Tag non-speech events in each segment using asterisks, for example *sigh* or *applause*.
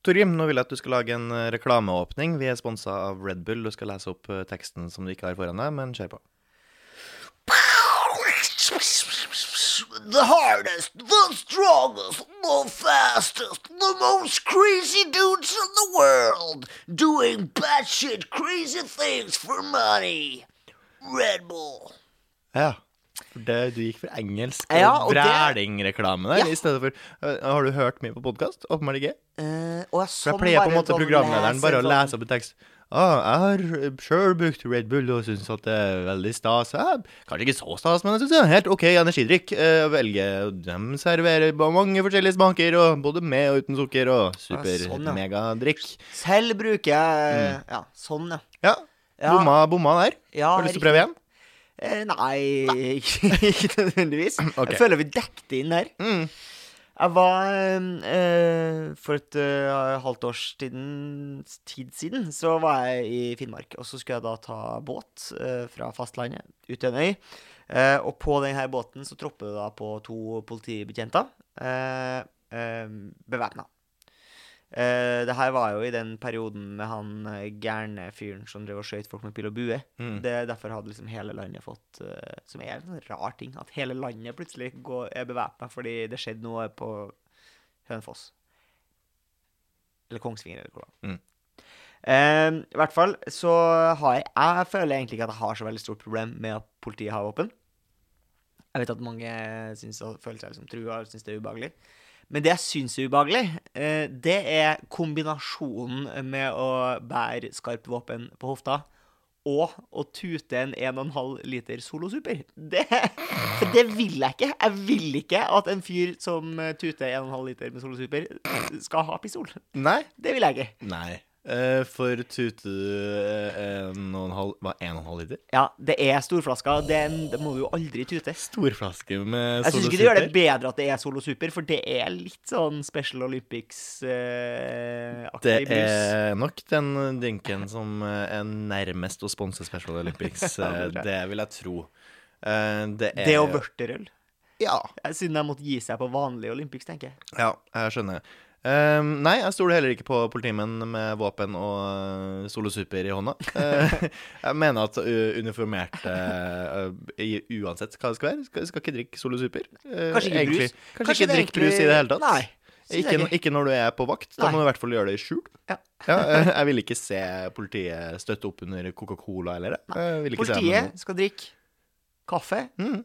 Torgrim, nå vil jeg at du skal lage en eh, reklameåpning. Vi er sponsa av Red Bull. Du skal lese opp eh, teksten som du ikke har foran deg, men kjør på. The hardest, the strongest, the fastest, the most crazy dudes in the world doing batshit crazy things for money. Red Bull. Ja. For det, du gikk for engelsk Ja, og vrælingreklame der, Ja. i stedet for uh, Har du hørt mye på podkast? Åpenbart ikke. Uh, og jeg For jeg pleier på en måte sånn programlederen bare å sånn- lese opp en tekst. Ah, jeg har sjøl brukt Red Bull og syns at det er veldig stas. Ja, kanskje ikke så stas, men jeg syns det er helt OK energidrikk. Eh, velger, de serverer mange forskjellige smaker, og både med og uten sukker, og super sånn, ja. Selv bruker jeg Ja, sånn, ja. Ja, Ja. bomma, bomma der. ja Har du lyst til å prøve igjen? Eh, nei, *laughs* ikke, nødvendigvis. *clears throat* Okay. Jeg føler vi dekket inn der. Mm. Jeg var eh, For et eh, halvt års tiden, tid siden så var jeg i Finnmark. Og så skulle jeg da ta båt eh, fra fastlandet ut til en øy. Eh, og på denne båten så tropper det da på to politibetjenter eh, eh, bevæpna. Eh, det her var jo i den perioden med han uh, gærne fyren som drev og skjøt folk med pil og bue. Mm. Det, derfor hadde liksom hele landet fått uh, Som er en sånn rar ting. At hele landet plutselig går, er bevæpna fordi det skjedde noe på Hønefoss. Eller Kongsvinger, eller hvordan. Mm. Eh, I hvert fall så har jeg Jeg føler egentlig ikke at jeg har så veldig stort problem med at politiet har våpen. Jeg vet at mange synes, føler seg liksom trua og syns det er ubehagelig. Men det jeg syns er ubehagelig, eh, det er kombinasjonen med å bære skarpt våpen på hofta og å tute en 1,5 liter Solosuper. Det, for det vil jeg ikke. Jeg vil ikke at en fyr som tuter 1,5 liter med Solosuper, skal ha pistol. Nei. Det vil jeg ikke. Nei. Eh, for tute du en og en halv Hva, en og en halv liter? Ja, det er storflaska. Det, det må du jo aldri tute. Storflaske med Jeg syns ikke det gjør det bedre at det er Solo Super, for det er litt sånn Special Olympics-aktig Det brus. er nok den drinken som eh, er nærmest å sponse Special Olympics. *laughs* eh, det vil jeg tro. Uh, Det er Det og vørterøl. Ja. Siden de måtte gi seg på vanlig Olympics, tenker jeg. ja, jeg skjønner. Eh, nei, jeg stoler heller ikke på politimenn med våpen og uh, Solo Super i hånda. Uh, *laughs* *laughs* jeg mener at uniformerte uh, uansett hva det skal være, skal, skal ikke drikke Solo Super. Eh, Kanskje ikke egentlig. brus? Kanskje, Kanskje ikke egentlig- brus i det hele tatt. Nei, Ikke, ikke. når du er på vakt. Da Nei. må du i hvert fall gjøre det i skjul. Ja. Ja, eh, jeg vil ikke se politiet støtte opp under Coca-Cola eller det. Politiet skal drikke kaffe. Mm.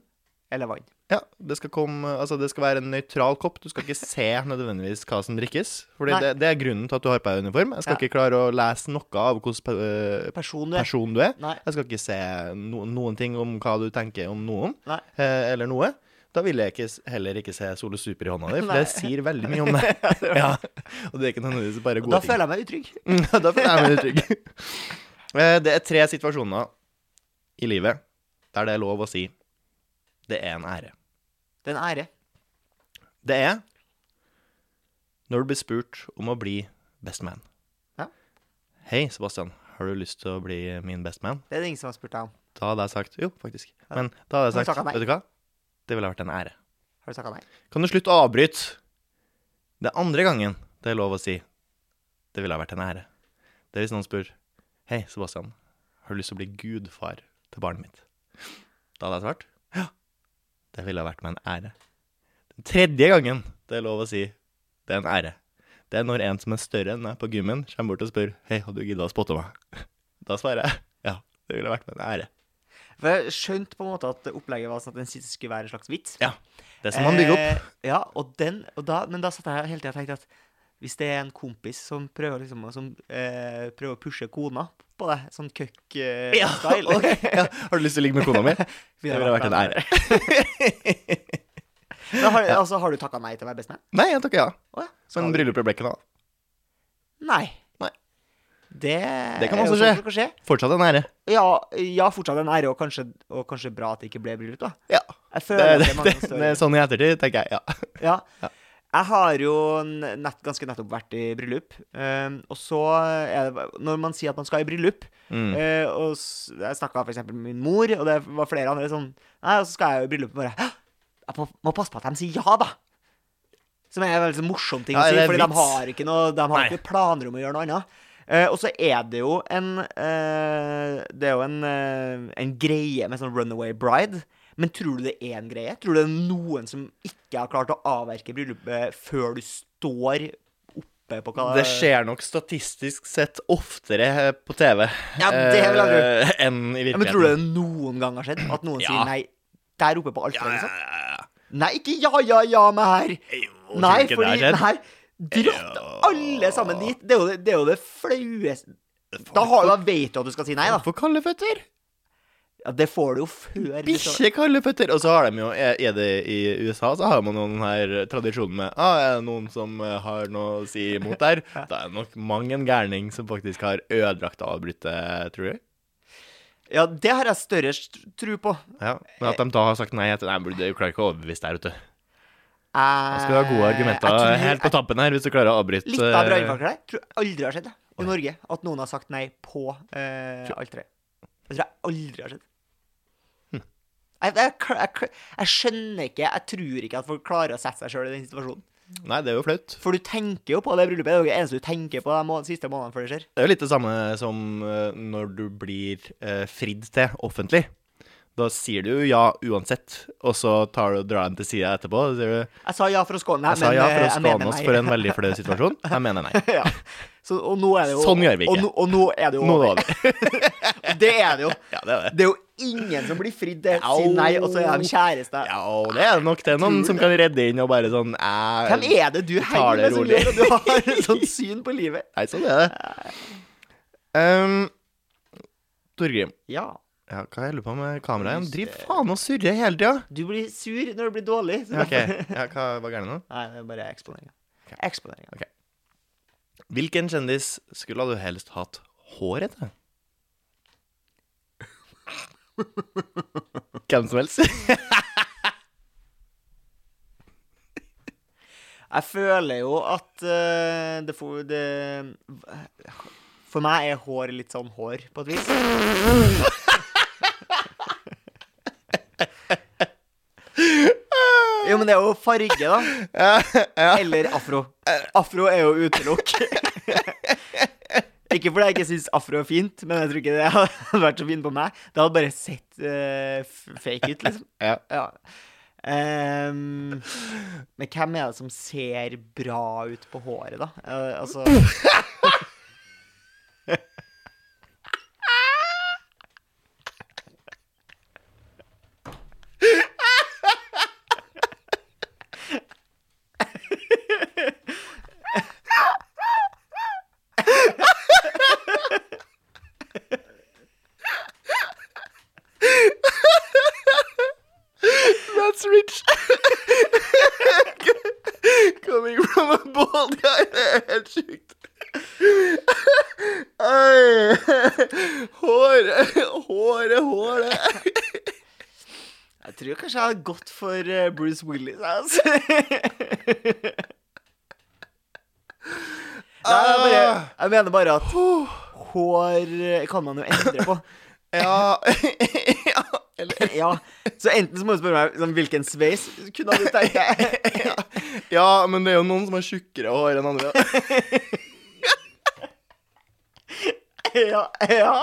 eller vann. Ja, det skal, komme, altså det skal være en nøytral kopp. Du skal ikke se nødvendigvis hva som drikkes. Fordi det, det er grunnen til at du har på deg uniform. Jeg skal Ja. ikke klare å lese noe av hvilken pe- Person du er. person du er. Nei. Jeg skal ikke se no, noen ting om hva du tenker om noen, eh, eller noe. Da vil jeg ikke, heller ikke se Sole Super i hånda di, for Nei. det sier veldig mye om *laughs* deg. ja, og det er ikke nødvendigvis bare gode ting. *laughs* da føler jeg meg utrygg. Da føler jeg meg utrygg. Eh, Det er tre situasjoner i livet der det er lov å si det er en ære. Det er en ære. Det er når du blir spurt om å bli best man. Ja. Hei, Sebastian. Har du lyst til å bli min best man? Det er det ingen som har spurt deg om. Da hadde jeg sagt jo, faktisk. Ja. Men da hadde jeg sagt vet du hva? Det ville vært en ære. Har du takka nei? Kan du slutte å avbryte? Det er andre gangen det er lov å si det ville vært en ære. Det er hvis noen spør Hei, Sebastian. Har du lyst til å bli gudfar til barnet mitt? Da hadde jeg svart ja. Det ville ha vært meg en ære. Den tredje gangen det er lov å si det er en ære. Det er når en som er større enn meg på gymmen, kommer bort og spør Hei, hadde du gidda å spotte meg? *laughs* Da svarer jeg ja. Det ville ha vært meg en ære. For jeg skjønte på en måte at opplegget var sånn at den siste skulle være en slags vits. Ja. Det er som man bygger opp. Eh, ja, og den, og da, men da satt jeg hele tida og tenkte at hvis det er en kompis som prøver, liksom, som, eh, prøver å pushe kona på deg, sånn Ja, ok. *laughs* ja. Har du lyst til å ligge med kona mi? *laughs* Det ville vært en ære. *laughs* Har, altså, har du takka nei til å være bestemann? Nei, jeg takker ja. Oh, ja. Men du? bryllupet ble ikke noe av. Nei. Det, Det kan også sånn skje. kan skje. Fortsatt en ære. Ja, ja, fortsatt en ære, og kanskje, og kanskje bra at det ikke ble bryllup, da. Ja. Jeg Det, føler det, det det, det sånn i ettertid, tenker jeg. Ja. Ja. Jeg har jo nett, ganske nettopp vært i bryllup. Uh, og så er det Når man sier at man skal i bryllup Mm. uh, Og jeg snakka f.eks. med min mor, og det var flere andre sånn Nei, og så skal jeg jo i bryllup. Bare «Hæ? Jeg må, må passe på at de sier ja, da. Som er en veldig sånn morsom ting å si, fordi de har ikke noe De har Nei. ikke planer om å gjøre noe annet. Uh, og så er det jo en Det er jo en, en greie med sånn runaway bride. Men tror du det er en greie? Tror du det er noen som ikke har klart å avverke bryllupet før du står oppe på hva Det skjer nok statistisk sett oftere på TV Ja, det jeg tro. eh, enn i Ja, virkeligheten. men tror du det noen gang har skjedd? At noen Ja. sier nei der oppe på Ja, liksom? ja, ja, ja. Nei, ikke ja, ja, ja med her. Nei, fordi det? Nei, dratt Ja. alle sammen dit. Det er jo det, det, er jo det flaueste da, da vet du at du skal si nei, da. For kalde føtter. Ja, det får du jo før Bikkje kalde føtter. Og så har de jo Er det i USA, så har man jo den her tradisjonen med Ah, er det noen som eh, har noe å si imot der? *laughs* Da er det nok mang en gærning som faktisk har ødelagt avbrytet, tror jeg. Ja, det har jeg større tro på. Ja, Men at de da har sagt nei etter Nei, du klarer ikke å overbevise der, vet du. Jeg, skal ha gode argumenter jeg tror- helt på tampen her, hvis du klarer å avbryte Litt av eh, brannfakler der. Tror jeg aldri har skjedd det, i Norge. At noen har sagt nei på uh, alteret. Det tror jeg aldri har skjedd. Jeg, jeg, jeg, jeg skjønner ikke Jeg tror ikke at folk klarer å sette seg sjøl i den situasjonen. Nei, det er jo flaut. For du tenker jo på det bryllupet. Det er jo det eneste du tenker på de siste månedene før det skjer. Det er jo litt det samme som eh, når du blir eh, fridd til offentlig. Da sier du jo ja uansett, og så tar du drar den til sida etterpå. du Jeg sa ja for å skåne deg, Jeg mener nei. Jeg sa ja eh, for å skåne oss for en veldig flau situasjon. Jeg mener nei. *laughs* ja. Så, og nå er det jo Sånn gjør vi ikke. Og nå, og nå er det jo over. *laughs* det. Er det jo. *laughs* Ja, det er det. Det er jo ingen som blir fridd til å si nei, og så er de kjæreste. Ja, og det er nok det. Noen som kan redde inn og bare sånn Hvem er det du henger med som gjør at du har *laughs* et sånt syn på livet? Nei, sånn er det. Um, Torgrim, Ja. ja, hva jeg lurer på med kameraet? igjen? Driv faen og surrer hele tida. Du blir sur når du blir dårlig. Ja, ok. Ja, hva var gærent nå? Nei, det er bare eksponeringa. Ok. Eksponeringa. Hvilken kjendis skulle du helst hatt hår etter? Hvem som helst. Jeg føler jo at uh, det for, det For meg er hår litt sånn hår, på et vis. Jo, men det er jo farge, da. *laughs* Eller afro. Afro er jo utelukk. Ikke fordi jeg ikke syns afro er fint, men jeg tror ikke det hadde vært så fint på meg. Det hadde bare sett uh, fake ut, liksom. Ja. Ja. Um, men hvem er det som ser bra ut på håret, da? Uh, altså *laughs* That's rich. Coming from a bald guy. Det er helt sjukt. Oi. Håret, håret, håret. Jeg tror kanskje jeg hadde gått for eh, Bruce Willis. Altså. *laughs* Nei, jeg, bare, jeg mener bare at hår eh, kan man jo endre på. *laughs* Ja. *laughs* ja. Eller Ja, Så enten så må du spørre meg sånn, hvilken sveis kunne du tenkt deg? ja. ja, men det er jo noen som har tjukkere hår enn andre. Ja, ja.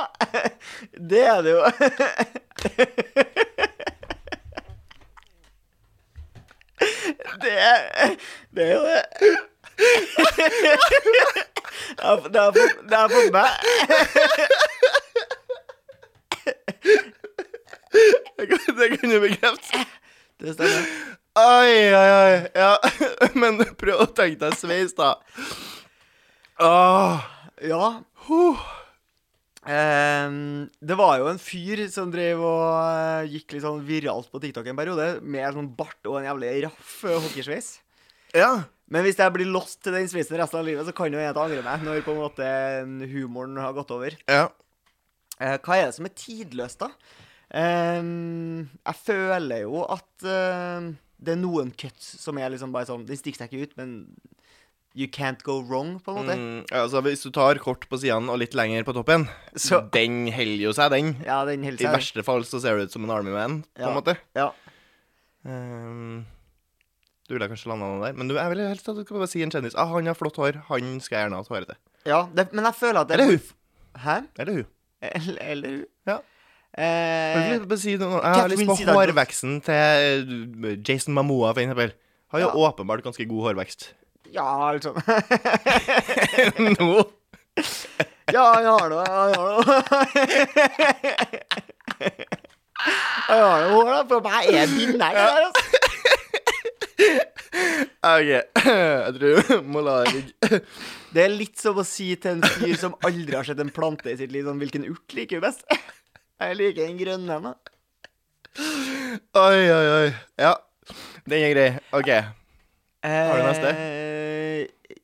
Det er det jo. Det er, det er jo det. Det er, for, det er for meg. Det kan, du bekrefte. Det stemmer. Oi, oi, oi. Ja, men prøv å tenke deg sveis, da. Åh. Ja. Ehm, det var jo en fyr som drev og eh, gikk litt sånn viralt på TikTok en periode, med sånn bart og en jævlig raff eh, hockeysveis. Ja. Men hvis jeg blir lost til den sveisen resten av livet, så kan jo jeg angre meg når på en måte humoren har gått over. Ja. Eh, hva er det som er tidløst, da? Ehm, jeg føler jo at det er noen cuts som er liksom bare sånn Den stikker seg ikke ut, men you can't go wrong, på en måte. Mm, altså, hvis du tar kort på sidene og litt lenger på toppen, Så- den holder jo seg, den. Ja, den I seg. verste fall så ser du ut som en army man, på Ja. en måte. Ja. Um, Du ville kanskje landa noe der. Men du, jeg vel helst at du skal bare si en kjendis. Ah, han har flott hår. Han skal jeg gjerne ha håret til. Ja, det, men jeg føler at det Eller hun. Hæ? Eller hun. Eller, eller hun. Ja. Eh, jeg, si. Jeg har lyst på Catherine hårveksten til eh, Jason Mamoa, for eksempel. Har jo åpenbart ganske god hårvekst. Ja, altså *laughs* Nå Ja, han har det. Han har det. Han har det hår, da. For meg er binær. det der, Altså. OK. Jeg tror jeg må la det ligge. Det er litt som å si til en fyr som aldri har sett en plante i sitt liv, sånn Hvilken urt liker du best? Jeg liker den grønne. da. Oi, oi, oi. Ja. Den er grei. OK. Har du neste?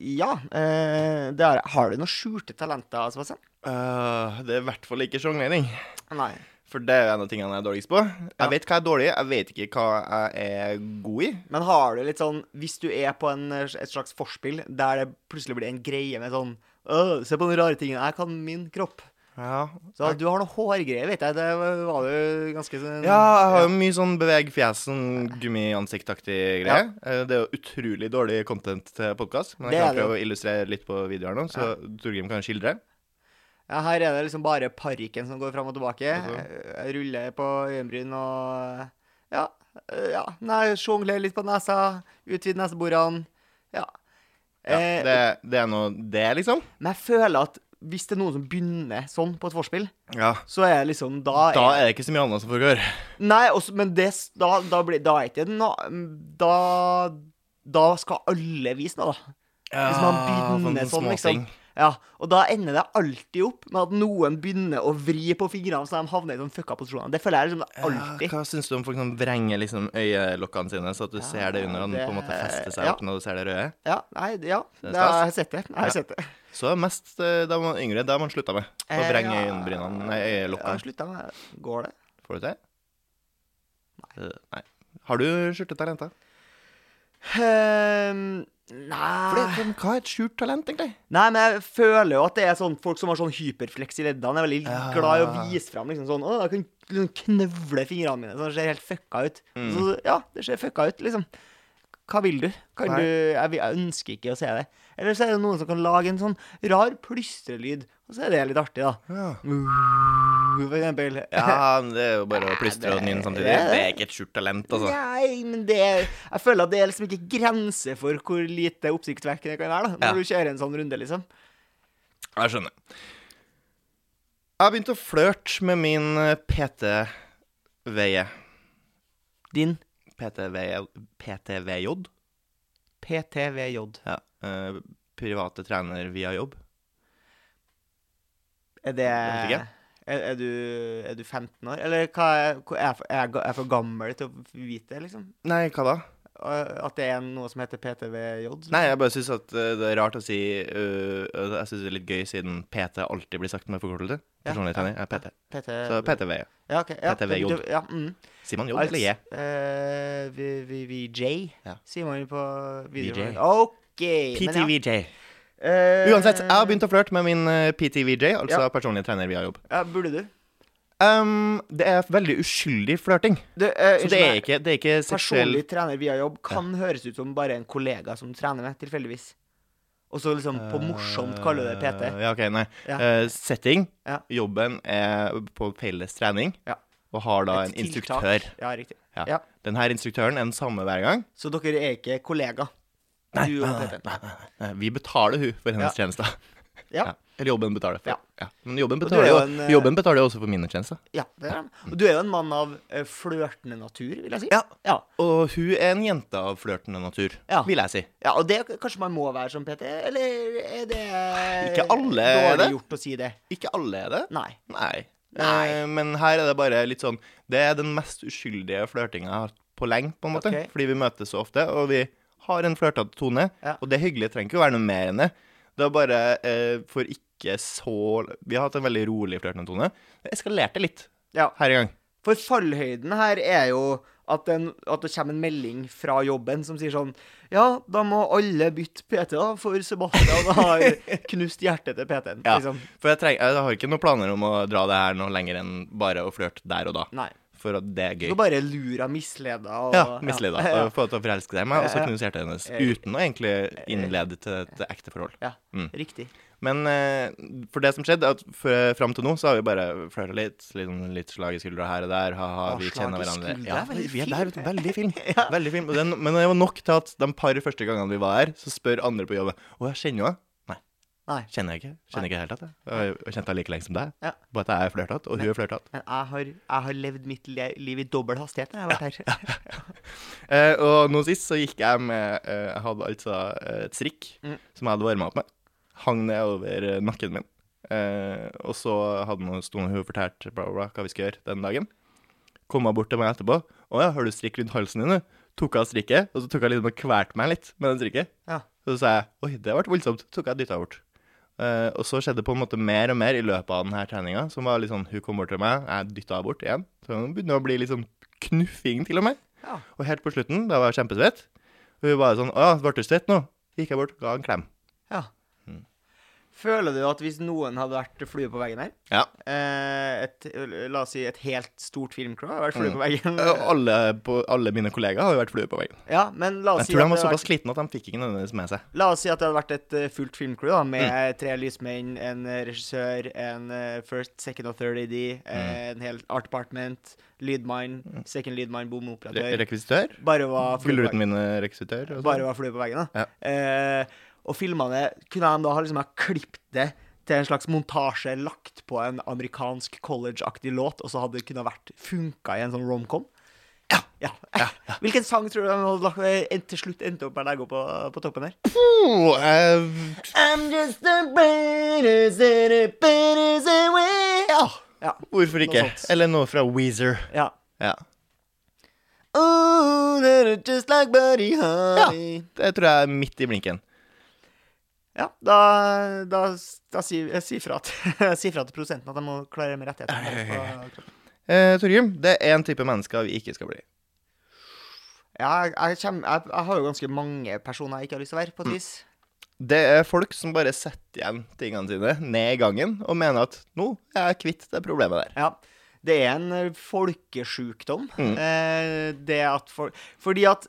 Ja. Eh, det har jeg. Har du noen skjulte talenter, Sebastian? Uh, det er i hvert fall ikke sjonglering. Nei. For det er en av tingene jeg er dårligst på. Jeg Ja. vet hva jeg er dårlig i, jeg vet ikke hva jeg er god i. Men har du litt sånn Hvis du er på en, et slags forspill der det plutselig blir en greie med sånn Se på den rare tingen. Jeg kan min kropp. Ja, Så du har noe hårgreier, vet jeg. Det var jo ganske sånn ja jeg har jo mye sånn beveg fjes, sånn gummiansiktaktig greie. Ja. Det er jo utrolig dårlig content til podkast, men jeg det kan det prøve å illustrere litt på videoen nå, så Torgrim kan skildre. Ja, her er det liksom bare parykken som går fram og tilbake. Altså. Jeg ruller på øyenbryn og Ja. øh, ja. Nei, Sjongler litt på nesa. Utvider neseborene. Ja. Ja, Eh, det, det er noe det, liksom. Men jeg føler at hvis det er noen som begynner sånn på et vorspiel, Ja. så er det liksom Da, Da er det ikke så mye annet som foregår. Nei, også, men det, da, da, blir, da er ikke no, Da Da skal alle vise noe, da. Hvis man begynner sånn, liksom. Ja, og da ender det alltid opp med at noen begynner å vri på fingrene så de havner i sånn fucka posisjoner. Det føler jeg liksom Ja, alltid. hva syns du om folk som vrenger liksom øyelokkene sine, så at du ser det under og den på en måte fester seg ja. opp når du ser det røde? Ja, nei, ja. Det Det har sett det. Jeg har Ja. sett det. Så mest eh, da man var yngre, da man slutta med. Å Eh, vrenge ja. øyenbrynene, nei, øyelokkene. slutta med Går det? Får du til? Nei. nei. Har du skjulte talenter? Ehm, For nei det, for hva er et skjult talent, egentlig? Nei, men jeg føler jo at det er sånn folk som har sånn hyperflex i leddene, er veldig Ja. glad i å vise fram liksom sånn Å, jeg kan liksom knøvle fingrene mine, så det ser helt fucka ut. Mm. Så, ja, det ser fucka ut, liksom. Hva vil du? Kan Nei. du jeg, jeg ønsker ikke å se det. Eller så er det noen som kan lage en sånn rar plystrelyd, og så er det litt artig, da. Ja. For eksempel. *laughs* ja, men det er jo bare å plystre og nynne samtidig. det det. Det er ikke et skjult talent, altså. Nei, men det er, Jeg føler at det er liksom ikke grenser for hvor lite oppsiktsvekkende det kan være, da. Når Ja. du kjører en sånn runde, liksom. Jeg skjønner. Jeg har begynt å flørte med min eh, PT-veie. Din PTV, PTVJ? PTVJ. Ja. Uh, private trener via jobb. Er det er, er, du, er du 15 år? Eller hva er, jeg er jeg for gammel til å vite det, liksom? Nei, hva da? At det er noe som heter PTVJ? Nei, jeg bare syns at eh, det er rart å si øh, Jeg syns det er litt gøy siden PT alltid blir sagt med forkortelse. Personlig trener Ja, PT. PT, Så PTV. Ja, ok. Ja, PTVJ. det- Ja, mm. Sier man J eller J? Eh, VJ, sier man på videregående. OK. PTVJ. Uh, Uansett, jeg har begynt å flørte med min eh, PTVJ, altså personlig trener via jobb. Ja, burde du? Um, det er veldig uskyldig flørting. du eh, Så det er ikke, det er ikke seksuell Personlig trener via jobb kan høres ut som bare en kollega som trener med, tilfeldigvis. Og så liksom på morsomt kaller du det PT. Eh, Ja, ok, nei. Ja. Uh, setting. Ja. Jobben er på felles trening, Ja. og har da Et en tiltak. instruktør. Ja, riktig. Ja. Ja. Den her instruktøren er den samme hver gang. Så dere er ikke kollega? Nei, nei, nei, nei. Vi betaler hun for hennes tjenester. Ja. Eller jobben betaler for. Ja. Men jobben er betaler, jo en, eh, jobben betaler også for mine tjenester. Ja, det er det. Og du er jo en mann av uh, flørtende natur, vil jeg si. Ja. ja. Og hun er en jente av flørtende natur, Ja. vil jeg si. Ja, og det kanskje man må være som PT, eller er det Ikke alle er det. gjort å si det? Ikke alle er det. Nei. Nei. Nei. Eh, men her er det bare litt sånn Det er den mest uskyldige flørtinga jeg har hatt på lenge, på en måte. Okay. Fordi vi møtes så ofte, og vi har en flørtete tone. Ja. Og det hyggelige trenger ikke å være noe mer enn det. Det er bare eh, for ikke så Vi har hatt en veldig rolig flørtende tone. Det eskalerte litt Ja. her i gang. For fallhøyden her er jo at, den, at det kommer en melding fra jobben som sier sånn Ja, da må alle bytte PT, da, for Sebastian har *laughs* knust hjertet til PT-en. Ja. Liksom. For jeg, treng, jeg har ikke noen planer om å dra det her noe lenger enn bare å flørte der og da. Nei. For at det er Du gøy. bare lura, misleda og Ja, misleda. Ja, Og få til å forelske seg i meg, og så Ja, ja. knuse hjertet hennes. Eh, Uten å egentlig innlede til et ekte forhold. ja. Mm. Riktig. Men eh, for det som skjedde, at f- fram til nå så har vi bare flørta litt. Litt, litt slag i skuldra her og der. Ha-ha, vi kjenner hverandre. Ja, vi er der, vet du. Veldig fin. *laughs* Veldig fin. Er men det var nok til at de par første gangene vi var her, så spør andre på jobben Å, jeg kjenner henne. Nei. Kjenner jeg ikke. Kjenner ikke helt det jeg. Jeg har kjent henne like lenge som deg. Ja. Bare at jeg er flørtete, og hun er flørtete. Men jeg har, jeg har levd mitt liv i dobbel hastighet når jeg har vært her. uh, *laughs* og nå sist så gikk jeg med uh, Jeg hadde altså eh, et strikk Mm. som jeg hadde varma opp med. Hang ned over nakken min. Uh, og så hadde noen, sto hun og fortalte bla, bla, bla, hva vi skal gjøre den dagen. Kom hun bort til meg etterpå. 'Å ja, har du strikk rundt halsen din?' du?» Tok av strikket, og så tok hun liksom og kvalte meg litt med den strikket. Ja. Så sa jeg 'oi, det ble voldsomt'. Tok jeg dytta bort. Eh, og så skjedde det på en måte mer og mer i løpet av denne treninga. Som var litt sånn, Hun kom bort til meg, jeg dytta henne bort igjen. Så hun begynte å bli litt sånn knuffing, til og med. Ja. Og helt på slutten, da var jeg kjempesvett. Og hun bare sånn 'Å ja, ble du svett nå?' Gikk jeg bort, ga en klem. ja. Mm. Føler du at hvis noen hadde vært flue på veggen her Ja. eh, et, La oss si et helt stort filmcrew hadde vært flue Mm. på veggen. Alle, på, alle mine kollegaer har jo vært flue på veggen. Ja, men la oss Jeg si tror de var såpass slitne at de fikk ikke nødvendigvis med seg. La oss si at det hadde vært et eh, fullt filmcrew da, med Mm. tre lysmenn, en eh, regissør, en first, second og third AD, mm. en hel art department, lydmann, second lydmann, bomoperatør Re rekvisitør. Gullruten mine rekvisitør. Bare sånn. var flue på veggen, da. Ja. Eh, og filmene kunne de da ha liksom klippet det til en slags montasje lagt på en amerikansk college-aktig låt, og så hadde det kunnet vært funka i en sånn romcom. Ja. ja. Hvilken sang tror du de hadde lagt, eh, til slutt endte opp med å legge opp på, på toppen her? Oh, uh... I'm just a better, better, better way. Ja. ja. hvorfor ikke? Noe. Eller noe fra Weezer. ja. Ja. Oh, just like Buddy Holly. Det tror jeg er midt i blinken. Ja, da, da, da sier jeg sier fra *laughs* si fra til produsenten at de må klare med rettighetene. Eh, Torgrim, det er en type mennesker vi ikke skal bli. Ja, jeg, jeg, kommer, jeg, jeg har jo ganske mange personer jeg ikke har lyst til å være, på et vis. Det er folk som bare setter igjen tingene sine ned i gangen og mener at nå er jeg kvitt det problemet der. Ja. Det er en eh, folkesjukdom. Mm. Eh, det at for, Fordi at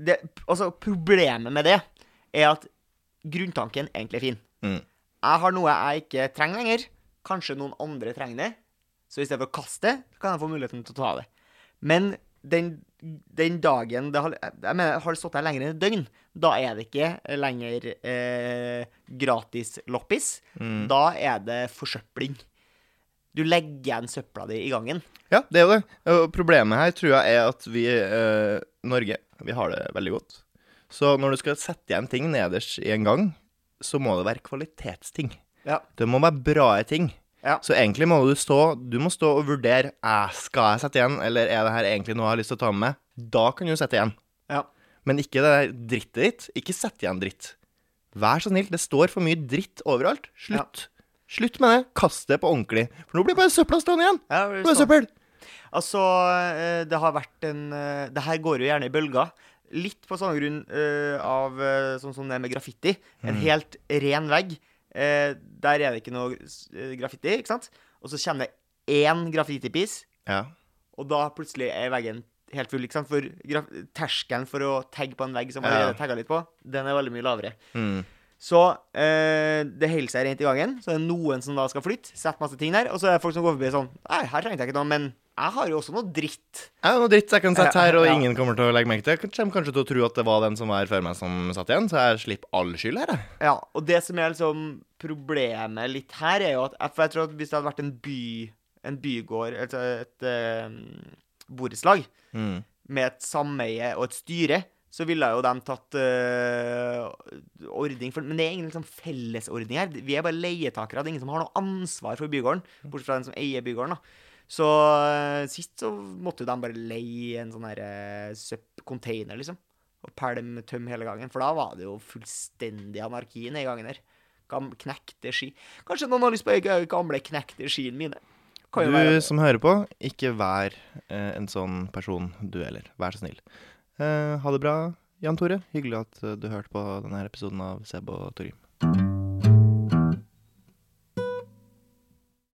det, Altså, problemet med det er at grunntanken egentlig fin. Mm. Jeg har noe jeg ikke trenger lenger. Kanskje noen andre trenger det. Så i stedet for å kaste det, kan jeg få muligheten til å ta det. Men den, den dagen det har, jeg mener, har det stått der lenger enn et døgn, da er det ikke lenger eh, gratis loppis. Mm. Da er det forsøpling. Du legger igjen søpla di i gangen. Ja, det er jo det. Problemet her tror jeg er at vi, eh, Norge, vi har det veldig godt. Så når du skal sette igjen ting nederst i en gang, så må det være kvalitetsting. Ja. Det må være bra ting. Ja. Så egentlig må du stå Du må stå og vurdere eh, Skal jeg sette igjen, eller er det her egentlig noe jeg har lyst til å ta med meg. Da kan du sette igjen. Ja. Men ikke det der drittet ditt. Ikke sett igjen dritt. Vær så snill, det står for mye dritt overalt. Slutt. Slutt med det. Kast det på ordentlig. For nå blir bare søpla stående igjen. Ja, Det blir søppel. Altså, eh, det har vært en eh, Det her går jo gjerne i bølger. Litt på samme grunn uh, av eh, sånn som det med graffiti. En Mm. helt ren vegg. Uh, der er det ikke noe graffiti, ikke sant? Og så kommer det én graffitipis, Ja. og da plutselig er veggen helt full. ikke sant? For terskelen for å tagge på en vegg som man Ja. allerede tagga litt på, den er veldig mye lavere. Mm. Så eh, det holder seg rent i gangen. Så det er noen som da skal flytte, sette masse ting der. Og så er det folk som går forbi sånn Nei, her trengte jeg ikke noe, men jeg har jo også noe dritt. Ja, noe dritt jeg kan sette her, og Ja. ingen kommer til å legge merke til. Jeg kommer kanskje til å tro at det var den som var før meg, som satt igjen, så jeg slipper all skyld her, jeg. Ja, og det som er liksom problemet litt her, er jo at For jeg tror at hvis det hadde vært en by En bygård, altså et eh, borettslag, Mm. med et sameie og et styre, så ville jo de tatt uh, ordning for Men det er ingen liksom fellesordning her. Vi er bare leietakere. Det er ingen som har noe ansvar for bygården, bortsett fra den som eier bygården. da. Så eh, sist så måtte de bare leie en sånn her uh, container, liksom. Og pælme tøm hele gangen. For da var det jo fullstendig anarki nede i gangen her. Gam knekte ski. Kanskje noen har lyst på gamle knekte skiene mine. Jo være Du som hører på, ikke vær eh, en sånn person du heller. Vær så snill. Eh, ha det bra, Jan Tore. Hyggelig at eh, du hørte på denne episoden av Seb og Torgrim.